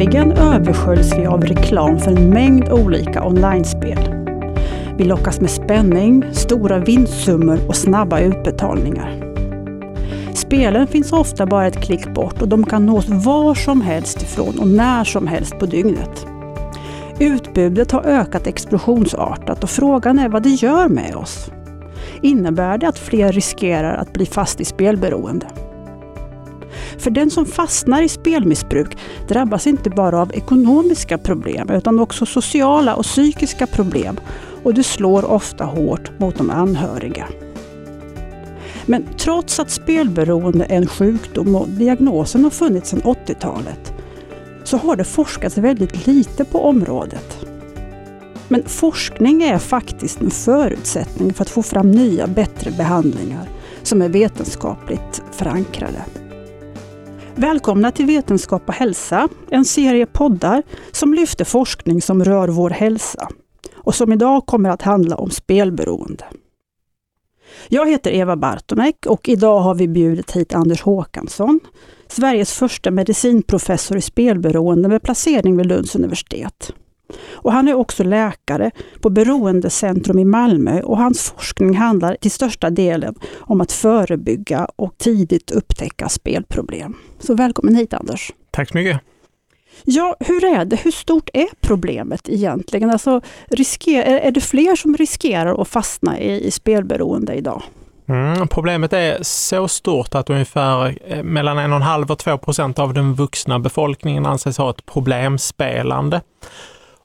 Dagligen översköljs vi av reklam för en mängd olika online-spel. Vi lockas med spänning, stora vinstsummor och snabba utbetalningar. Spelen finns ofta bara ett klick bort och de kan nås var som helst ifrån och när som helst på dygnet. Utbudet har ökat explosionsartat och frågan är vad det gör med oss. Innebär det att fler riskerar att bli fast i spelberoende? För den som fastnar i spelmissbruk drabbas inte bara av ekonomiska problem utan också sociala och psykiska problem och det slår ofta hårt mot de anhöriga. Men trots att spelberoende är en sjukdom och diagnosen har funnits sedan 80-talet så har det forskats väldigt lite på området. Men forskning är faktiskt en förutsättning för att få fram nya, bättre behandlingar som är vetenskapligt förankrade. Välkomna till Vetenskap och hälsa, en serie poddar som lyfter forskning som rör vår hälsa och som idag kommer att handla om spelberoende. Jag heter Eva Bartonek och idag har vi bjudit hit Anders Håkansson, Sveriges första medicinprofessor i spelberoende med placering vid Lunds universitet. Och han är också läkare på Beroendecentrum i Malmö och hans forskning handlar till största delen om att förebygga och tidigt upptäcka spelproblem. Så välkommen hit Anders! Tack så mycket! Ja, hur är det? Hur stort är problemet egentligen? Alltså, risker, är det fler som riskerar att fastna i, i spelberoende idag? Mm, problemet är så stort att ungefär eh, mellan 1,5 och 2 procent av den vuxna befolkningen anses ha ett problemspelande.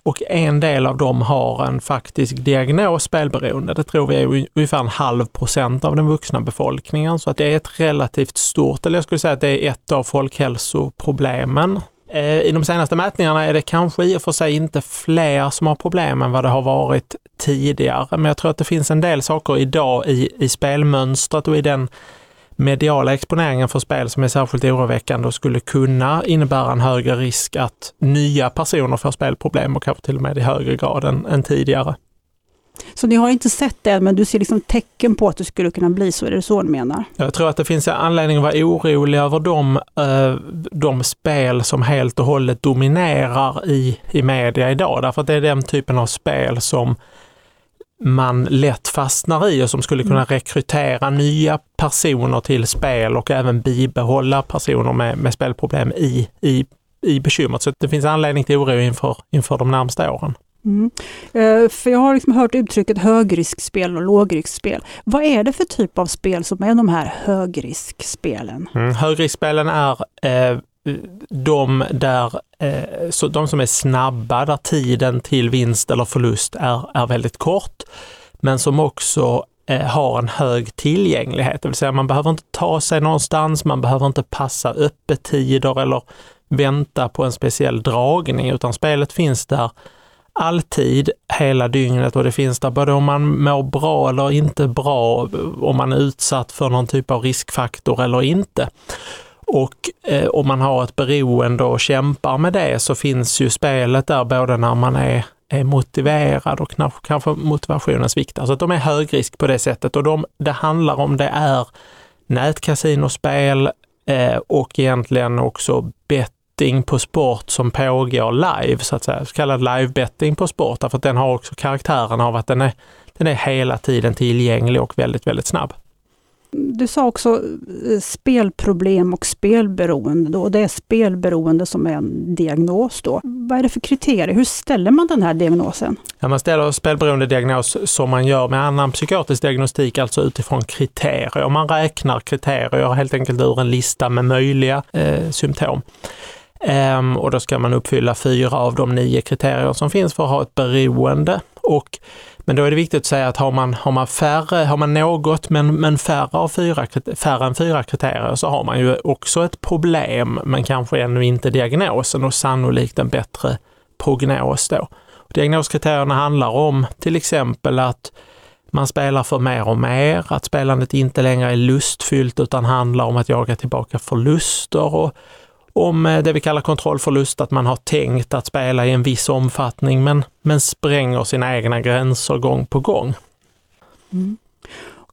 Och en del av dem har en faktisk diagnos spelberoende. Det tror vi är ungefär en halv procent av den vuxna befolkningen. Så att det är ett relativt stort, eller jag skulle säga att det är ett av folkhälsoproblemen eh, I de senaste mätningarna är det kanske i och för sig inte fler som har problem än vad det har varit tidigare, men jag tror att det finns en del saker idag i, i spelmönstret och i den mediala exponeringen för spel som är särskilt oroväckande och skulle kunna innebära en högre risk att nya personer får spelproblem och kanske till och med i högre grad än, än tidigare. Så ni har inte sett det, men du ser liksom tecken på att det skulle kunna bli så, är det så du menar? Jag tror att det finns anledning att vara orolig över de, eh, de spel som helt och hållet dominerar i, i media idag, därför att det är den typen av spel som man lätt fastnar i och som skulle kunna mm. rekrytera nya personer till spel och även bibehålla personer med, med spelproblem i, i, i bekymret. Så det finns anledning till oro inför, inför de närmsta åren. Mm. Uh, för jag har liksom hört uttrycket högriskspel och lågriskspel. Vad är det för typ av spel som är de här högriskspelen? Mm, högriskspelen är eh, de, där, eh, så de som är snabba, där tiden till vinst eller förlust är, är väldigt kort, men som också eh, har en hög tillgänglighet, det vill säga man behöver inte ta sig någonstans, man behöver inte passa öppettider eller vänta på en speciell dragning, utan spelet finns där alltid, hela dygnet och det finns där både om man mår bra eller inte bra, om man är utsatt för någon typ av riskfaktor eller inte. Och eh, om man har ett beroende och kämpar med det så finns ju spelet där både när man är, är motiverad och kanske motivationen sviktar. Så alltså att de är högrisk på det sättet och de det handlar om det är nätkasinospel eh, och egentligen också betting på sport som pågår live, så att säga. Så kallad live-betting på sport, därför att den har också karaktären av att den är, den är hela tiden tillgänglig och väldigt, väldigt snabb. Du sa också eh, spelproblem och spelberoende. Då. Det är spelberoende som är en diagnos. Då. Vad är det för kriterier? Hur ställer man den här diagnosen? Ja, man ställer spelberoende diagnos som man gör med annan psykiatrisk diagnostik, alltså utifrån kriterier. Man räknar kriterier helt enkelt ur en lista med möjliga eh, symptom. Ehm, och då ska man uppfylla fyra av de nio kriterier som finns för att ha ett beroende. Och, men då är det viktigt att säga att har man, har man, färre, har man något men, men färre, av fyra, färre än fyra kriterier så har man ju också ett problem men kanske ännu inte diagnosen och sannolikt en bättre prognos då. Diagnoskriterierna handlar om till exempel att man spelar för mer och mer, att spelandet inte längre är lustfyllt utan handlar om att jaga tillbaka förluster och om eh, det vi kallar kontrollförlust, att man har tänkt att spela i en viss omfattning men, men spränger sina egna gränser gång på gång. Mm.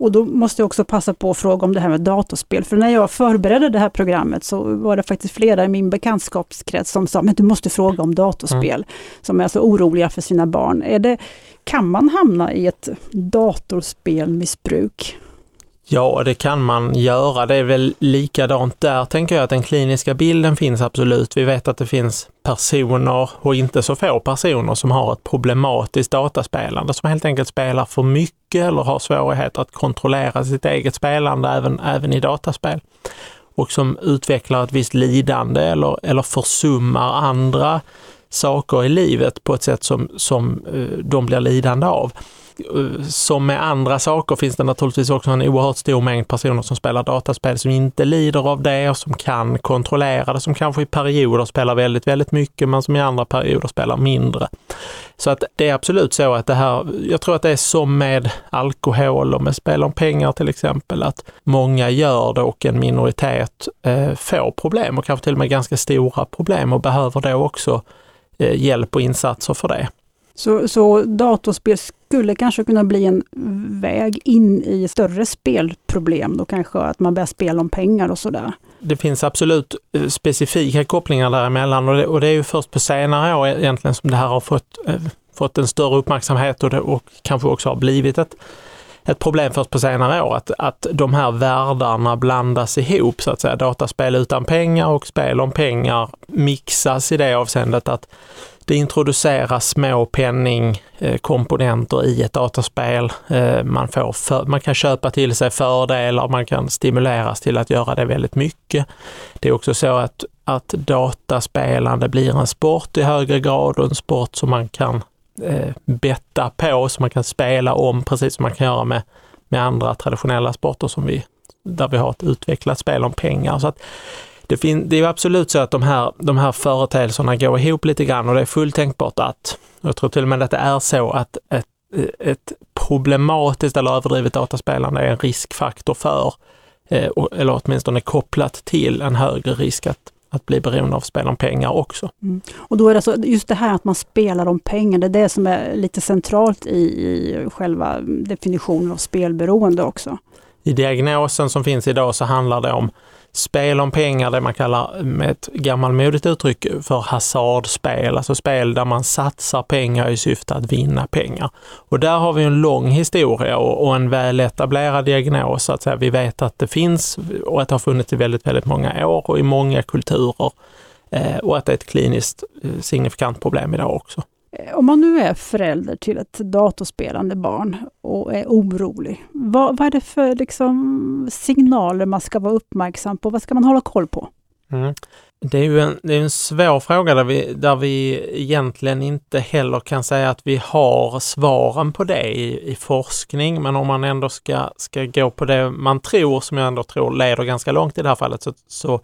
Och då måste jag också passa på att fråga om det här med datorspel. För när jag förberedde det här programmet så var det faktiskt flera i min bekantskapskrets som sa, men du måste fråga om datorspel. Mm. Som är så oroliga för sina barn. Är det, kan man hamna i ett datorspelmissbruk? Ja, det kan man göra. Det är väl likadant där, tänker jag, att den kliniska bilden finns absolut. Vi vet att det finns personer, och inte så få personer, som har ett problematiskt dataspelande, som helt enkelt spelar för mycket eller har svårigheter att kontrollera sitt eget spelande även, även i dataspel. Och som utvecklar ett visst lidande eller, eller försummar andra saker i livet på ett sätt som, som eh, de blir lidande av Eh, som med andra saker finns det naturligtvis också en oerhört stor mängd personer som spelar dataspel som inte lider av det och som kan kontrollera det, som kanske i perioder spelar väldigt, väldigt mycket men som i andra perioder spelar mindre. Så att det är absolut så att det här, jag tror att det är som med alkohol och med spel om pengar till exempel, att många gör det och en minoritet eh, får problem och kanske till och med ganska stora problem och behöver då också eh, hjälp och insatser för det. Så, så datorspel skulle kanske kunna bli en väg in i större spelproblem då kanske att man börjar spela om pengar och sådär? Det finns absolut eh, specifika kopplingar däremellan och det, och det är ju först på senare år e-, egentligen som det här har fått, eh, fått en större uppmärksamhet och, det, och kanske också har blivit ett, ett problem först på senare år att, att de här världarna blandas ihop så att säga. Dataspel utan pengar och spel om pengar mixas i det avseendet att det introduceras små penningkomponenter i ett dataspel. Eh, man, får för, man kan köpa till sig fördelar, man kan stimuleras till att göra det väldigt mycket. Det är också så att, att dataspelande blir en sport i högre grad och en sport som man kan eh, betta på, som man kan spela om, precis som man kan göra med, med andra traditionella sporter som vi, där vi har ett utvecklat spel om pengar. Så att det, fin- det är absolut så att de här, de här företeelserna går ihop lite grann och det är fullt tänkbart att, jag tror till och med att det är så att ett, ett problematiskt eller överdrivet dataspelande är en riskfaktor för, eh, eller åtminstone kopplat till en högre risk att, att bli beroende av spel om pengar också. Mm. Och då är det så, just det här att man spelar om pengar, det är det som är lite centralt i, i själva definitionen av spelberoende också. I diagnosen som finns idag så handlar det om spel om pengar, det man kallar med ett gammalmodigt uttryck för hasardspel, alltså spel där man satsar pengar i syfte att vinna pengar. Och där har vi en lång historia och, och en väl etablerad diagnos, att säga. vi vet att det finns och att det har funnits i väldigt, väldigt många år och i många kulturer eh, och att det är ett kliniskt eh, signifikant problem idag också. Eh, om man nu är förälder till ett datorspelande barn och är orolig, vad, vad är det för liksom, signaler man ska vara uppmärksam på? Vad ska man hålla koll på? Mm. Det är ju en, det är en svår fråga där vi, där vi egentligen inte heller kan säga att vi har svaren på det i, i forskning. Men om man ändå ska, ska gå på det man tror, som jag ändå tror leder ganska långt i det här fallet, så, så,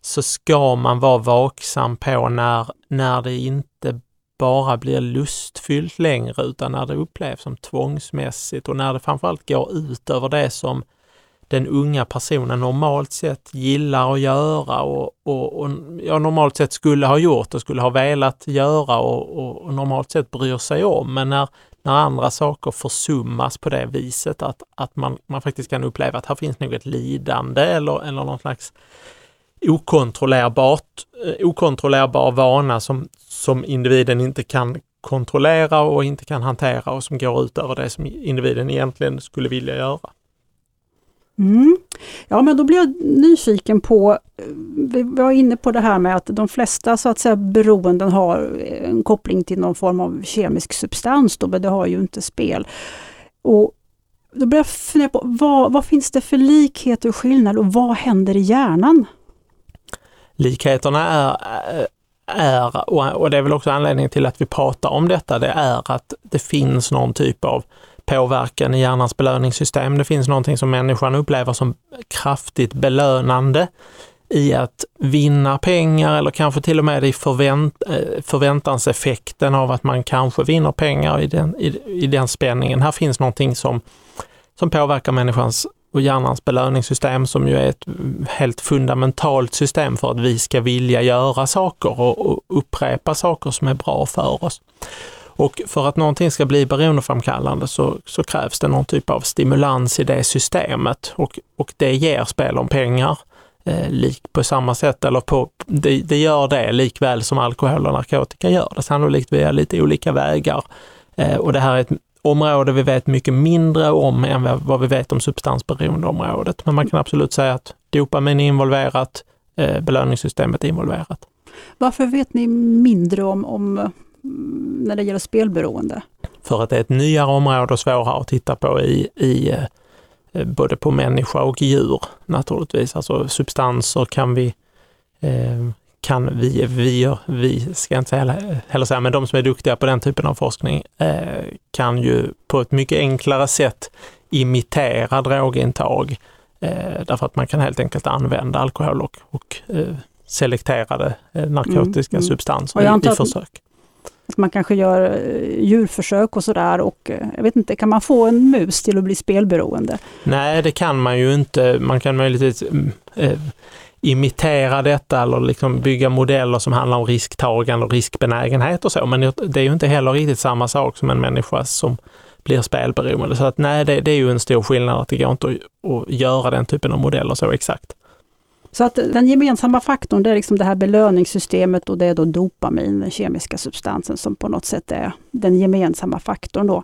så ska man vara vaksam på när, när det inte bara blir lustfyllt längre utan när det upplevs som tvångsmässigt och när det framförallt går ut över det som den unga personen normalt sett gillar att göra och, och, och ja, normalt sett skulle ha gjort och skulle ha velat göra och, och, och, normalt sett bryr sig om. Men när, när andra saker försummas på det viset att, att man, man faktiskt kan uppleva att här finns något lidande eller, eller någon slags okontrollerbart, eh, okontrollerbar vana som, som individen inte kan kontrollera och inte kan hantera och som går ut över det som individen egentligen skulle vilja göra. Mm. Ja men då blir jag nyfiken på, eh, vi var inne på det här med att de flesta så att säga beroenden har eh, en koppling till någon form av kemisk substans då, men det har ju inte spel. Och då börjar jag fundera på vad, vad finns det för likheter och skillnader och vad händer i hjärnan? Likheterna är är, och det är väl också anledningen till att vi pratar om detta, det är att det finns någon typ av påverkan i hjärnans belöningssystem. Det finns någonting som människan upplever som kraftigt belönande i att vinna pengar eller kanske till och med i förvänt, eh, förväntanseffekten av att man kanske vinner pengar i den, i, i den spänningen. Här finns någonting som, som påverkar människans och hjärnans belöningssystem som ju är ett helt fundamentalt system för att vi ska vilja göra saker och, upprepa saker som är bra för oss. Och för att någonting ska bli beroendeframkallande så, så krävs det någon typ av stimulans i det systemet och, och det ger spel om pengar eh, lik på samma sätt eller på, det, det, gör det likväl som alkohol och narkotika gör det, sannolikt via lite olika vägar. Eh, och det här är ett område vi vet mycket mindre om än vad vi vet om substansberoendeområdet. Men man kan absolut säga att dopamin är involverat, eh, belöningssystemet är involverat. Varför vet ni mindre om, om mm, när det gäller spelberoende? För att det är ett nyare område och svårare att titta på i, i eh, eh, både på människa och djur naturligtvis. Alltså substanser kan vi eh, kan vi, vi, vi ska inte heller, heller säga, men de som är duktiga på den typen av forskning eh, kan ju på ett mycket enklare sätt imitera drogintag. Eh, därför att man kan helt enkelt använda alkohol och, och eh, selekterade eh, narkotiska mm, mm. substanser i, i försök. Att man kanske gör eh, djurförsök och sådär och eh, jag vet inte, kan man få en mus till att bli spelberoende? Nej, det kan man ju inte. Man kan möjligtvis mm, imitera detta eller liksom bygga modeller som handlar om risktagande och riskbenägenhet och så. Men det är ju inte heller riktigt samma sak som en människa som blir spelberoende. Så att nej, det, det är ju en stor skillnad att det går inte att, att göra den typen av modeller så exakt. Så att den gemensamma faktorn det är liksom det här belöningssystemet och det är då dopamin, den kemiska substansen som på något sätt är den gemensamma faktorn då.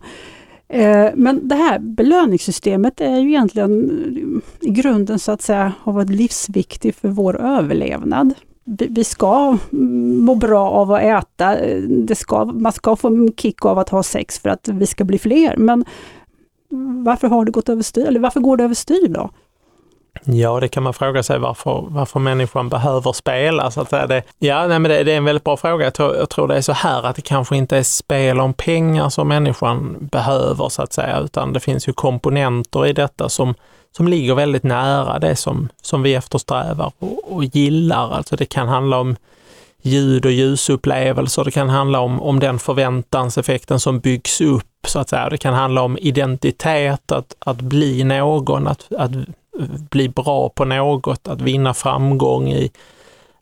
Eh, men det här belöningssystemet är ju egentligen eh, i grunden så att säga har varit livsviktigt för vår överlevnad. Vi ska mm, må bra av att äta, det ska, man ska få en kick av att ha sex för att vi ska bli fler. Men varför har det gått överstyr? Eller varför går det överstyr då? Ja, det kan man fråga sig varför, varför människan behöver spela. Så att säga. Det, ja, nej, men det, det, är en väldigt bra fråga. Jag tror, jag tror det är så här att det kanske inte är spel om pengar som människan behöver så att säga, utan det finns ju komponenter i detta som, som ligger väldigt nära det som, som vi eftersträvar och, och gillar. Alltså det kan handla om ljud och ljusupplevelser. Det kan handla om, om den förväntanseffekten som byggs upp så att säga. Det kan handla om identitet, att, att bli någon, att, att bli bra på något, att vinna framgång i,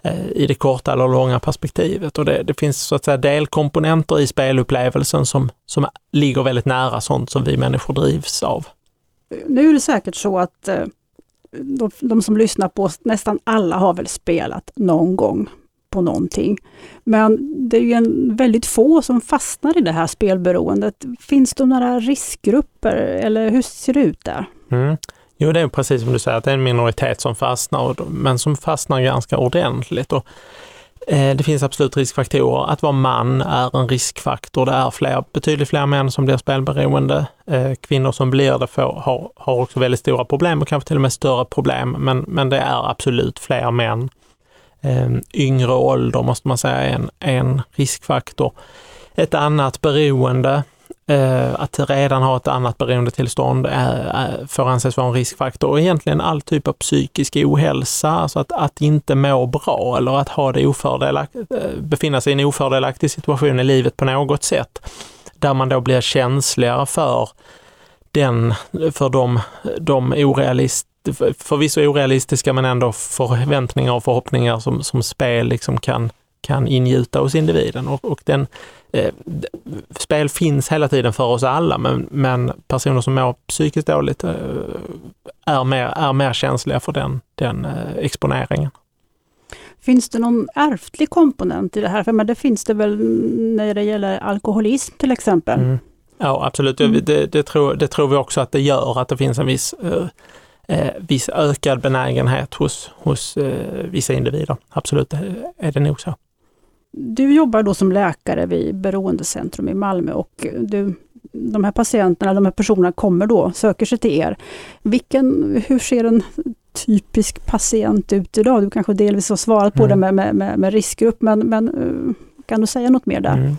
eh, i det korta eller långa perspektivet. Och det, det, finns så att säga delkomponenter i spelupplevelsen som, som ligger väldigt nära sånt som vi människor drivs av. Nu är det säkert så att eh, de, de som lyssnar på oss, nästan alla har väl spelat någon gång på någonting. Men det är ju en väldigt få som fastnar i det här spelberoendet. Finns det några riskgrupper eller hur ser det ut där? Mm. Jo, det är precis som du säger, att det är en minoritet som fastnar, men som fastnar ganska ordentligt. Och, eh, det finns absolut riskfaktorer. Att vara man är en riskfaktor. Det är fler, betydligt fler män som blir spelberoende. Eh, kvinnor som blir det får, har, har också väldigt stora problem och kanske till och med större problem, men, men det är absolut fler män. Eh, yngre ålder måste man säga är en, en riskfaktor. Ett annat beroende Eh, att redan ha ett annat beroendetillstånd är, får anses vara en riskfaktor. Och egentligen all typ av psykisk ohälsa, alltså att, att inte må bra eller att ha det ofördelaktigt, befinna sig i en ofördelaktig situation i livet på något sätt. Där man då blir känsligare för den, för de, de orealist, förvisso orealistiska men ändå förväntningar och förhoppningar som, som spel liksom kan, kan ingjuta hos individen. Och, och den, eh, spel finns hela tiden för oss alla, men, men personer som mår psykiskt dåligt eh, är, mer, är mer känsliga för den, den eh, exponeringen. Finns det någon ärftlig komponent i det här? För men det finns det väl när det gäller alkoholism till exempel? Mm. Ja absolut, mm. det, det, tror, det tror vi också att det gör, att det finns en viss eh, eh viss ökad benägenhet hos, hos eh, vissa individer. Absolut är det nog så. Du jobbar då som läkare vid Beroendecentrum i Malmö och du, de här patienterna, de här personerna kommer då, söker sig till er. Vilken, hur ser en typisk patient ut idag? Du kanske delvis har svarat på mm. det med, med, med, riskgrupp, men, men eh, kan du säga något mer där? Mm.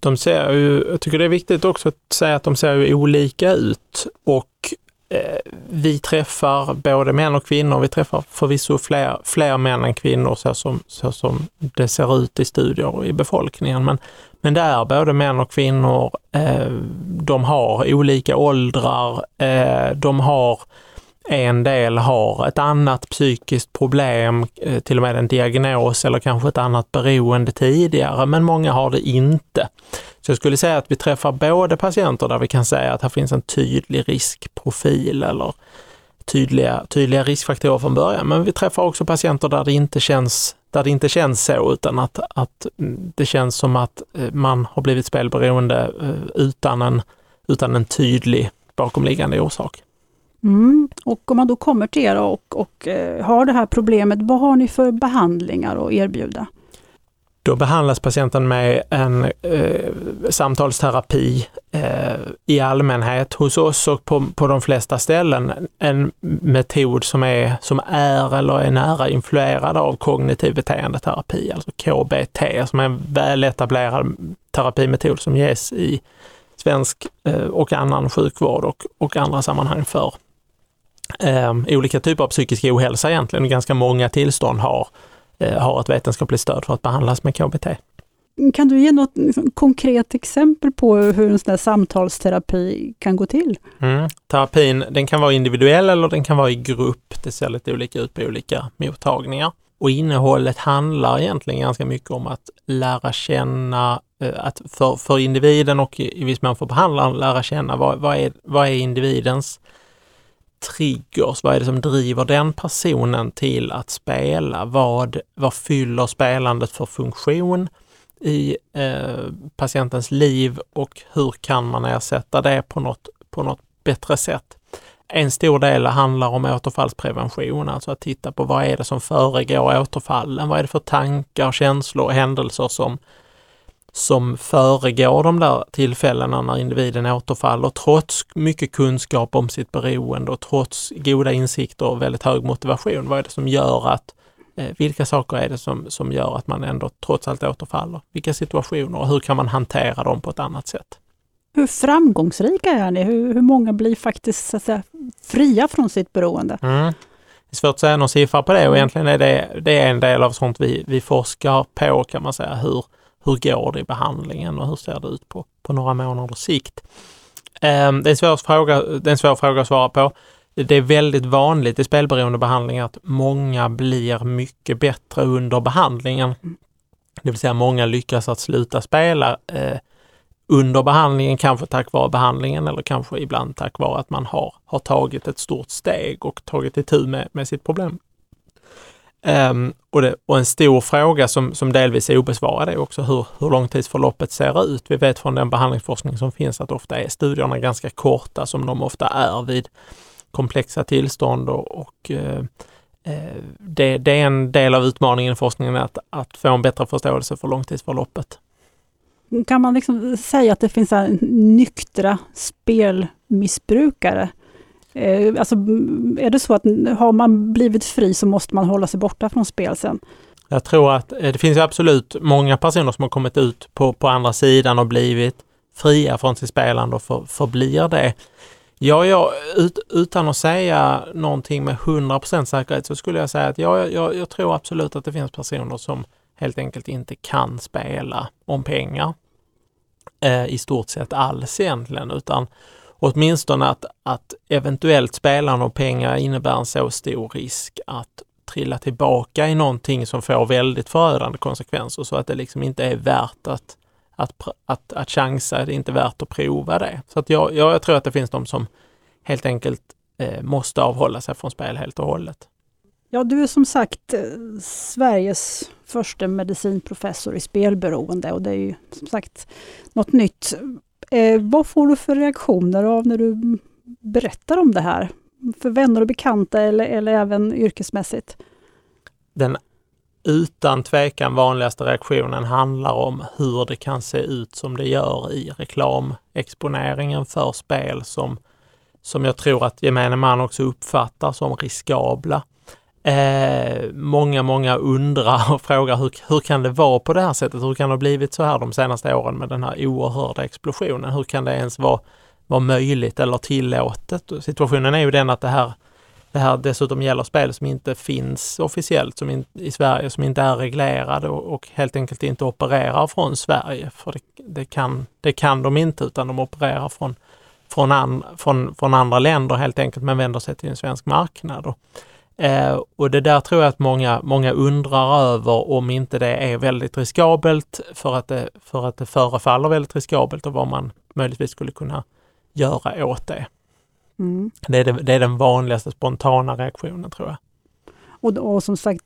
De ser ju, jag tycker det är viktigt också att säga att de ser ju olika ut och Eh, vi träffar både män och kvinnor. Vi träffar förvisso fler, fler män än kvinnor så som, så som det ser ut i studier i befolkningen. Men, men det är både män och kvinnor. Eh, de har olika åldrar. Eh, de har en del har ett annat psykiskt problem, eh, till och med en diagnos eller kanske ett annat beroende tidigare, men många har det inte. Så jag skulle säga att vi träffar både patienter där vi kan säga att här finns en tydlig riskprofil eller tydliga, tydliga riskfaktorer från början. Men vi träffar också patienter där det inte känns, där det inte känns så utan att, att det känns som att eh, man har blivit spelberoende eh, utan en, utan en tydlig bakomliggande orsak. Mm. Och om man då kommer till er och, och eh, har det här problemet, vad har ni för behandlingar att erbjuda? Då behandlas patienten med en eh, samtalsterapi eh, i allmänhet hos oss och på, på de flesta ställen. En metod som är, som är eller är nära influerad av kognitiv beteendeterapi, alltså KBT, som är en väletablerad terapimetod som ges i svensk eh, och annan sjukvård och, och andra sammanhang för eh, olika typer av psykisk ohälsa egentligen. Ganska många tillstånd har Eh, har ett vetenskapligt stöd för att behandlas med KBT. Kan du ge något liksom, konkret exempel på hur en sån här samtalsterapi kan gå till? Mm. Terapin den kan vara individuell eller den kan vara i grupp. Det ser lite olika ut på olika mottagningar. Och innehållet handlar egentligen ganska mycket om att lära känna, eh, att för, för individen och i viss mån för behandlaren lära känna vad, vad, är, vad är individens triggers? Vad är det som driver den personen till att spela? Vad, vad fyller spelandet för funktion i eh, patientens liv och hur kan man ersätta det på något, på något bättre sätt? En stor del handlar om återfallsprevention, alltså att titta på vad är det som föregår återfallen? Vad är det för tankar, känslor och händelser som som föregår de där tillfällena när individen återfaller trots mycket kunskap om sitt beroende och trots goda insikter och väldigt hög motivation. Vad är det som gör att, eh, vilka saker är det som, som gör att man ändå trots allt återfaller? Vilka situationer och hur kan man hantera dem på ett annat sätt? Hur framgångsrika är ni? Hur, hur många blir faktiskt så att säga, fria från sitt beroende? Mm. Det är svårt att säga någon siffra på det och egentligen är det, det är en del av sånt vi, vi forskar på kan man säga. Hur, hur går det i behandlingen och hur ser det ut på, på några månaders sikt? Ehm, det är, en svår fråga, det är en svår fråga att svara på. Det är väldigt vanligt i spelberoendebehandling att många blir mycket bättre under behandlingen. Det vill säga många lyckas att sluta spela eh, under behandlingen, kanske tack vare behandlingen eller kanske ibland tack vare att man har, har tagit ett stort steg och tagit itu med, med sitt problem. Um, och, det, och, en stor fråga som, som delvis är obesvarad är också hur, hur långtidsförloppet ser ut. Vi vet från den behandlingsforskning som finns att ofta är studierna ganska korta som de ofta är vid komplexa tillstånd och, och uh, det, det, är en del av utmaningen i forskningen att, att få en bättre förståelse för långtidsförloppet. Kan man liksom säga att det finns nyktra spelmissbrukare? Eh, alltså, är det så att har man blivit fri så måste man hålla sig borta från spel sen? Jag tror att eh, det finns absolut många personer som har kommit ut på, på andra sidan och blivit fria från sitt spelande och för, förblir det. Ja, jag, ut, utan att säga någonting med 100% säkerhet så skulle jag säga att ja, jag, jag tror absolut att det finns personer som helt enkelt inte kan spela om pengar eh, i stort sett alls egentligen, utan åtminstone att, att eventuellt spelande och pengar innebär en så stor risk att trilla tillbaka i någonting som får väldigt förödande konsekvenser så att det liksom inte är värt att, att, att, att chansa, det är inte värt att prova det. Så att jag, jag tror att det finns de som helt enkelt eh, måste avhålla sig från spel helt och hållet. Ja, du är som sagt eh, Sveriges första medicinprofessor i spelberoende och det är ju som sagt något nytt. Eh, vad får du för reaktioner av när du berättar om det här? För vänner och bekanta eller, eller även yrkesmässigt? Den utan tvekan vanligaste reaktionen handlar om hur det kan se ut som det gör i reklamexponeringen för spel som, som jag tror att gemene man också uppfattar som riskabla. Eh, många, många undrar och frågar hur, hur kan det vara på det här sättet? Hur kan det ha blivit så här de senaste åren med den här oerhörda explosionen? Hur kan det ens vara, vara möjligt eller tillåtet? Situationen är ju den att det här, det här dessutom gäller spel som inte finns officiellt som in, i Sverige, som inte är reglerade och, och, helt enkelt inte opererar från Sverige. För det, det, kan, det kan de inte utan de opererar från, från, an, från, från andra länder helt enkelt men vänder sig till en svensk marknad. Och, Eh, och det där tror jag att många, många undrar över om inte det är väldigt riskabelt för att, det, för att det förefaller väldigt riskabelt och vad man möjligtvis skulle kunna göra åt det. Mm. Det, är det, det är den vanligaste spontana reaktionen tror jag. Och, och, som sagt,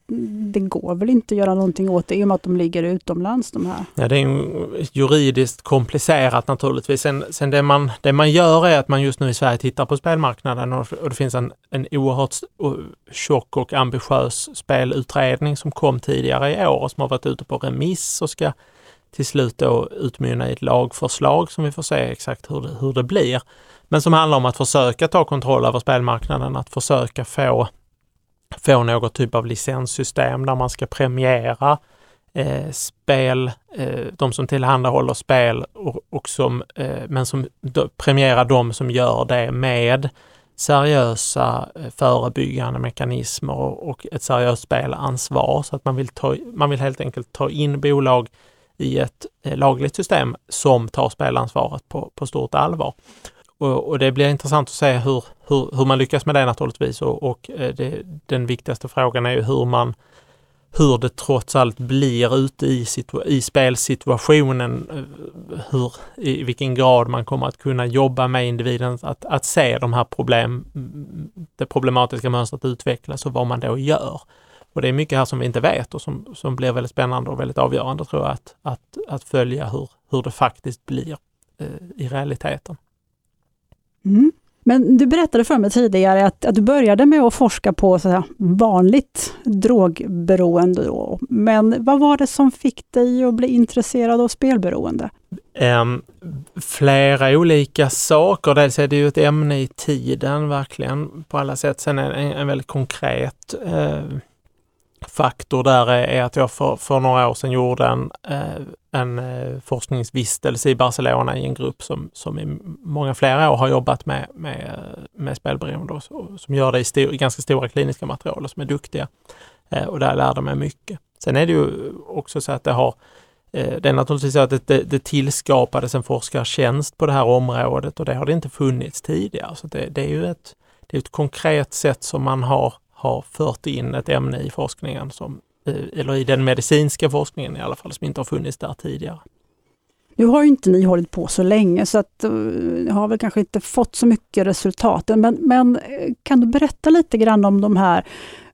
det går väl inte att göra någonting åt det i och med att de ligger utomlands de här. Ja, det är juridiskt komplicerat naturligtvis. Sen, sen det, man, det man gör är att man just nu i Sverige tittar på spelmarknaden och, och det finns en, en oerhört tjock och ambitiös spelutredning som kom tidigare i år och som har varit ute på remiss och ska till slut då utmynna i ett lagförslag som vi får se exakt hur det, hur det blir. Men som handlar om att försöka ta kontroll över spelmarknaden, att försöka få få något typ av licenssystem där man ska premiera eh, spel, eh, de som tillhandahåller spel och, och som, eh, men som do, premiera de som gör det med seriösa eh, förebyggande mekanismer och, ett seriöst spelansvar. Så att man vill, ta, man vill helt enkelt ta in bolag i ett eh, lagligt system som tar spelansvaret på, på stort allvar. Och, och, det blir intressant att se hur, hur, hur man lyckas med det naturligtvis och, och eh, det, den viktigaste frågan är ju hur man hur det trots allt blir ute i, situa i spelsituationen, eh, hur, i vilken grad man kommer att kunna jobba med individen att, att se de här problem, det problematiska mönstret utvecklas och vad man då gör. Och det är mycket här som vi inte vet och som, som blir väldigt spännande och väldigt avgörande tror jag att, att, att följa hur, hur det faktiskt blir eh, i realiteten. Mm. Men du berättade för mig tidigare att, att du började med att forska på så här, vanligt drogberoende. Då. Men vad var det som fick dig att bli intresserad av spelberoende? Um, flera olika saker. Dels är det ju ett ämne i tiden verkligen på alla sätt. Sen är det en, en väldigt konkret uh, faktor där är att jag för, för några år sedan gjorde en, eh, en eh, forskningsvistelse i Barcelona i en grupp som, som i många flera år har jobbat med, med, eh, med spelberoende och som gör det i stor, ganska stora kliniska material och som är duktiga. Och där lärde mig mycket. Sen är det ju också så att det har det är naturligtvis så att det, det tillskapades en forskartjänst på det här området och det har det inte funnits tidigare. Så det, det är ju ett, det är ett konkret sätt som man har har fört in ett ämne i forskningen, som, eh, eller i den medicinska forskningen i alla fall, som inte har funnits där tidigare. Nu har ju inte ni hållit på så länge så att eh, ni har väl kanske inte fått så mycket resultat. Men, men eh, kan du berätta lite grann om de här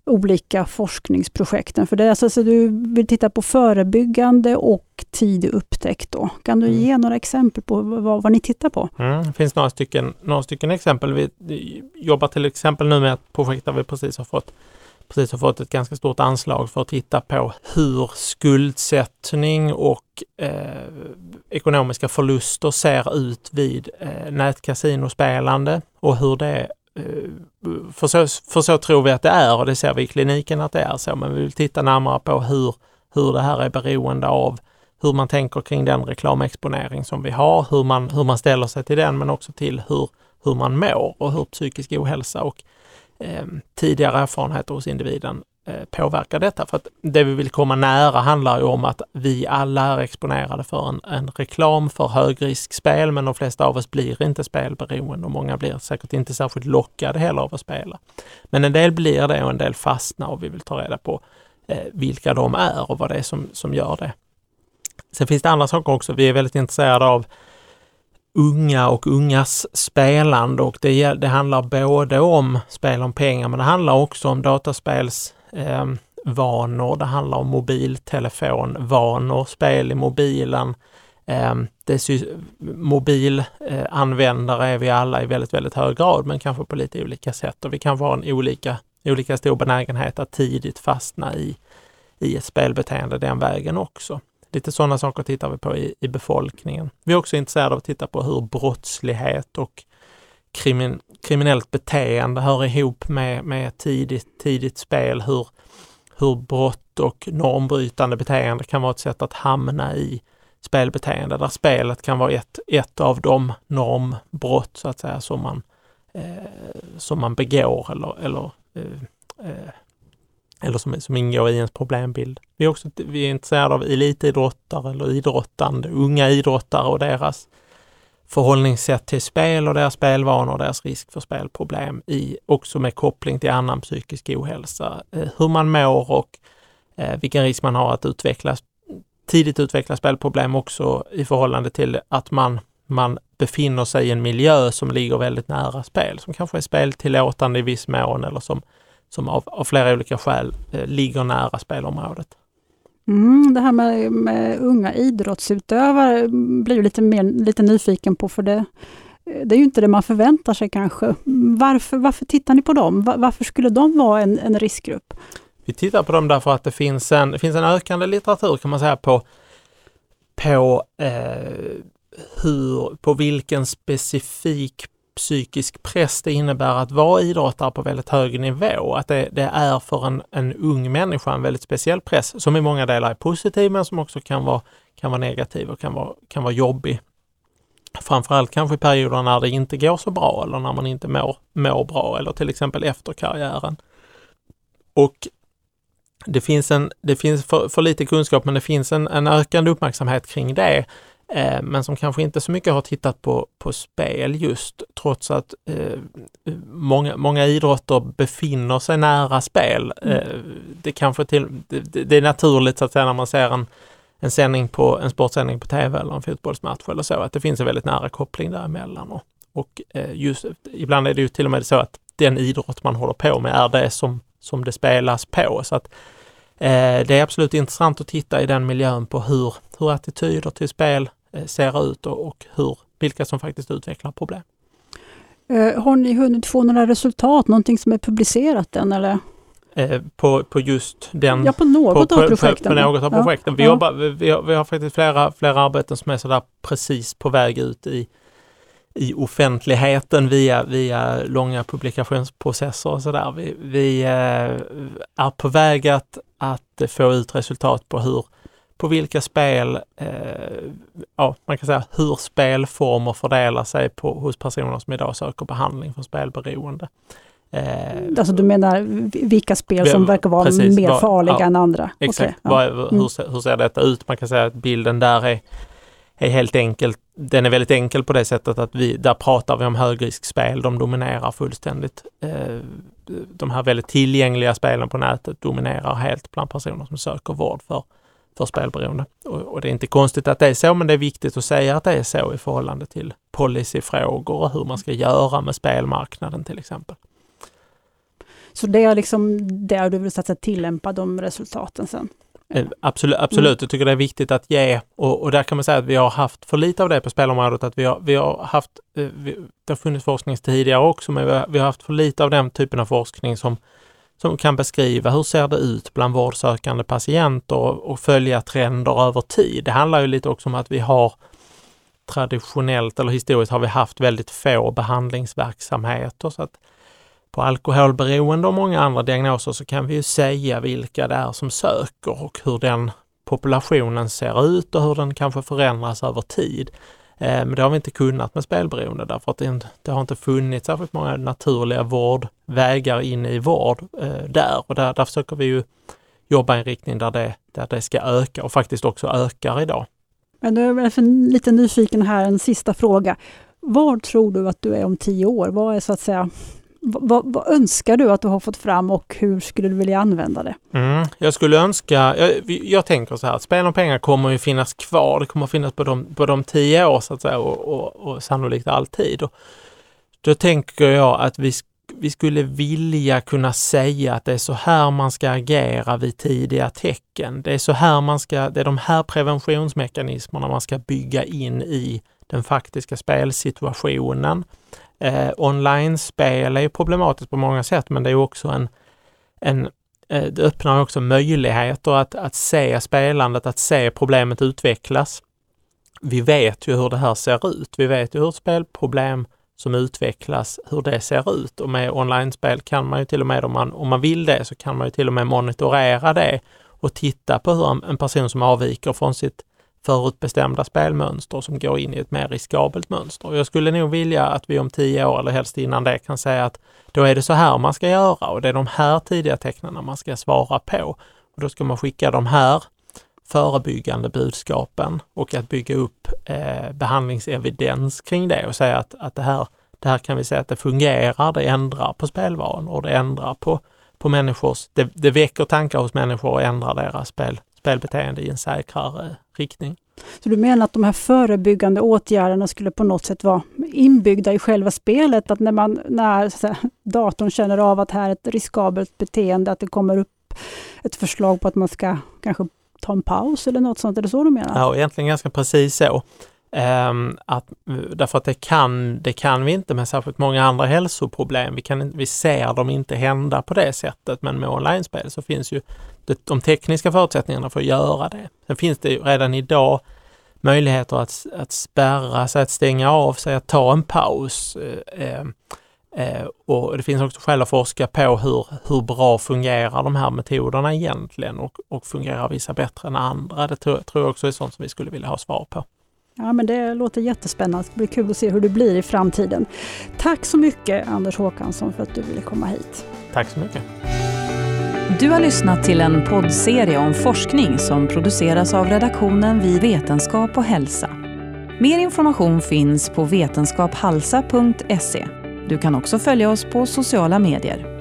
olika forskningsprojekten? För det är alltså, du vill titta på förebyggande och tidig upptäckt. Då. Kan du mm. ge några exempel på vad, vad ni tittar på? Mm, det finns några stycken, några stycken exempel. Vi jobbar till exempel nu med ett projekt där vi precis har fått precis har fått ett ganska stort anslag för att titta på hur skuldsättning och eh, ekonomiska förluster ser ut vid eh, nätkasinospelande och hur det Eh, för så, för så tror vi att det är och det ser vi i kliniken att det är så, men vi vill titta närmare på hur, hur det här är beroende av hur man tänker kring den reklamexponering som vi har, hur man, hur man ställer sig till den, men också till hur, hur man mår och hur psykisk ohälsa och eh, tidigare erfarenheter hos individen Eh, påverkar detta. För att det vi vill komma nära handlar ju om att vi alla är exponerade för en, en reklam för högriskspel, men de flesta av oss blir inte spelberoende och många blir säkert inte särskilt lockade heller av att spela. Men en del blir det och en del fastnar och vi vill ta reda på eh, vilka de är och vad det är som, som gör det. Sen finns det andra saker också. Vi är väldigt intresserade av unga och ungas spelande och det, det handlar både om spel om pengar men det handlar också om dataspels eh, vanor. Det handlar om mobiltelefonvanor, spel i mobilen. Ehm, eh, mobilanvändare är vi alla i väldigt, väldigt hög grad, men kanske på lite olika sätt och vi kan vara en olika, olika stor benägenhet att tidigt fastna i, i ett spelbeteende den vägen också. Lite sådana saker tittar vi på i, i befolkningen. Vi är också intresserade av att titta på hur brottslighet och krimin, kriminellt beteende hör ihop med, med tidigt, tidigt spel, hur, hur brott och normbrytande beteende kan vara ett sätt att hamna i spelbeteende, där spelet kan vara ett, ett av de normbrott så att säga som man, eh, som man begår eller, eller, eh, eh eller som, som ingår i ens problembild. Vi är också vi är intresserade av elitidrottare eller idrottande, unga idrottare och deras förhållningssätt till spel och deras spelvanor och deras risk för spelproblem i, också med koppling till annan psykisk ohälsa. Eh, hur man mår och eh, vilken risk man har att utveckla, tidigt utveckla spelproblem också i förhållande till att man, man befinner sig i en miljö som ligger väldigt nära spel, som kanske är speltillåtande i viss mån eller som, som av, av flera olika skäl eh, ligger nära spelområdet. Mm, det här med, med, unga idrottsutövare mm, blir lite, mer, lite nyfiken på, för det, eh, det är ju inte det man förväntar sig kanske. Varför, varför tittar ni på dem? Varför skulle de vara en, en riskgrupp? Vi tittar på dem därför att det finns en, det finns en ökande litteratur kan man säga på, på, eh, hur, på vilken specifik psykisk press det innebär att vara idrottare på väldigt hög nivå. Att det, det, är för en, en ung människa en väldigt speciell press som i många delar är positiv men som också kan vara, kan vara negativ och kan vara, kan vara jobbig. Framförallt kanske i perioder när det inte går så bra eller när man inte mår, mår bra eller till exempel efter karriären. Och det finns, en, det finns för, för lite kunskap men det finns en, en ökande uppmärksamhet kring det Eh, men som kanske inte så mycket har tittat på, på spel just trots att eh, många, många idrotter befinner sig nära spel. Mm. Eh, det kanske till, det, det, är naturligt så att säga när man ser en, en, sändning på, en sportsändning på tv eller en fotbollsmatch eller så, att det finns en väldigt nära koppling däremellan. Och, och eh, just, ibland är det ju till och med så att den idrott man håller på med är det som, som det spelas på. Så att Eh, det är absolut intressant att titta i den miljön på hur, hur attityder till spel ser ut och, hur, vilka som faktiskt utvecklar problem. Eh, har ni hunnit få några resultat, någonting som är publicerat än eller? på, på just den... Ja, på något på, av projekten. På, på något av ja. projekten. Vi, ja. jobbar, vi, har, vi har faktiskt flera, flera arbeten som är sådär precis på väg ut i, i offentligheten via, via långa publikationsprocesser och sådär. Vi, vi är på väg att, att få ut resultat på hur, på vilka spel, eh, ja man kan säga hur spelformer fördelar sig på, hos personer som idag söker behandling för spelberoende. Eh, alltså du menar vilka spel som verkar vara precis, mer farliga ja, än andra? Exakt, okay, ja. hur, mm. hur ser detta ut? Man kan säga att bilden där är, är helt enkelt, den är väldigt enkel på det sättet att vi, där pratar vi om högriskspel, de dominerar fullständigt. Eh, de här väldigt tillgängliga spelen på nätet dominerar helt bland personer som söker vård för, för spelberoende. Och, och, det är inte konstigt att det är så, men det är viktigt att säga att det är så i förhållande till policyfrågor och hur man ska göra med spelmarknaden till exempel. Så det är liksom där du vill att tillämpa de resultaten sen? Eh, absolut, absolut. Mm. jag tycker det är viktigt att ge och, och, där kan man säga att vi har haft för lite av det på spelområdet. Att vi har, vi har haft, eh, vi, det har funnits forskning tidigare också, men vi har, vi har, haft för lite av den typen av forskning som, som kan beskriva hur ser det ut bland vårdsökande patienter och, och följa trender över tid. Det handlar ju lite också om att vi har traditionellt eller historiskt har vi haft väldigt få behandlingsverksamheter. Så att på alkoholberoende och många andra diagnoser så kan vi ju säga vilka det är som söker och hur den populationen ser ut och hur den kanske förändras över tid. Eh, men det har vi inte kunnat med spelberoende därför att det har inte funnits särskilt många naturliga vårdvägar in i vård eh, där och där, där försöker vi ju jobba i en riktning där det, där det ska öka och faktiskt också ökar idag. Men jag är lite nyfiken här, en sista fråga. Var tror du att du är om tio år? Vad är så att säga vad, vad, önskar du att du har fått fram och hur skulle du vilja använda det? Mm, jag skulle önska, jag, jag tänker så här, att spel om pengar kommer ju finnas kvar. Det kommer finnas på de, på de tio år så att säga och, och, och sannolikt alltid. Och då tänker jag att vi, vi skulle vilja kunna säga att det är så här man ska agera vid tidiga tecken. Det är så här man ska, det är de här preventionsmekanismerna man ska bygga in i den faktiska spelsituationen. Eh, Online-spel är ju problematiskt på många sätt, men det är också en, en eh, det öppnar också möjligheter att, att se spelandet, att se problemet utvecklas. Vi vet ju hur det här ser ut. Vi vet ju hur spelproblem som utvecklas, hur det ser ut och med online-spel kan man ju till och med om man, om man vill det så kan man ju till och med monitorera det och titta på hur en person som avviker från sitt förutbestämda spelmönster som går in i ett mer riskabelt mönster. Jag skulle nog vilja att vi om tio år eller helst innan det kan säga att då är det så här man ska göra och det är de här tidiga tecknen man ska svara på. Och då ska man skicka de här förebyggande budskapen och att bygga upp eh, behandlingsevidens kring det och säga att, att det, här, det här kan vi säga att det fungerar, det ändrar på spelvanor och det ändrar på, på människors, det, det väcker tankar hos människor och ändrar deras spel, spelbeteende i en säkrare riktning. Så du menar att de här förebyggande åtgärderna skulle på något sätt vara inbyggda i själva spelet? Att när, man, när här, datorn känner av att här är ett riskabelt beteende, att det kommer upp ett förslag på att man ska kanske ta en paus eller något sånt? Är det så du menar? Ja, egentligen ganska precis så. Ehm, att, därför att det kan, det kan vi inte med särskilt många andra hälsoproblem. Vi, kan, vi ser dem inte hända på det sättet, men med online-spel så finns ju det, de tekniska förutsättningarna för att göra det. Sen finns det ju redan idag möjligheter att, att spärra sig, att stänga av sig, att ta en paus. Eh, ehm, eh, och det finns också skäl att forska på hur, hur bra fungerar de här metoderna egentligen och, och fungerar vissa bättre än andra? Det tror, tror jag också är sånt som vi skulle vilja ha svar på. Ja, men det låter jättespännande. Det blir kul att se hur det blir i framtiden. Tack så mycket Anders Håkansson för att du ville komma hit. Tack så mycket. Du har lyssnat till en poddserie om forskning som produceras av redaktionen vid Vetenskap och hälsa. Mer information finns på vetenskaphalsa.se. Du kan också följa oss på sociala medier.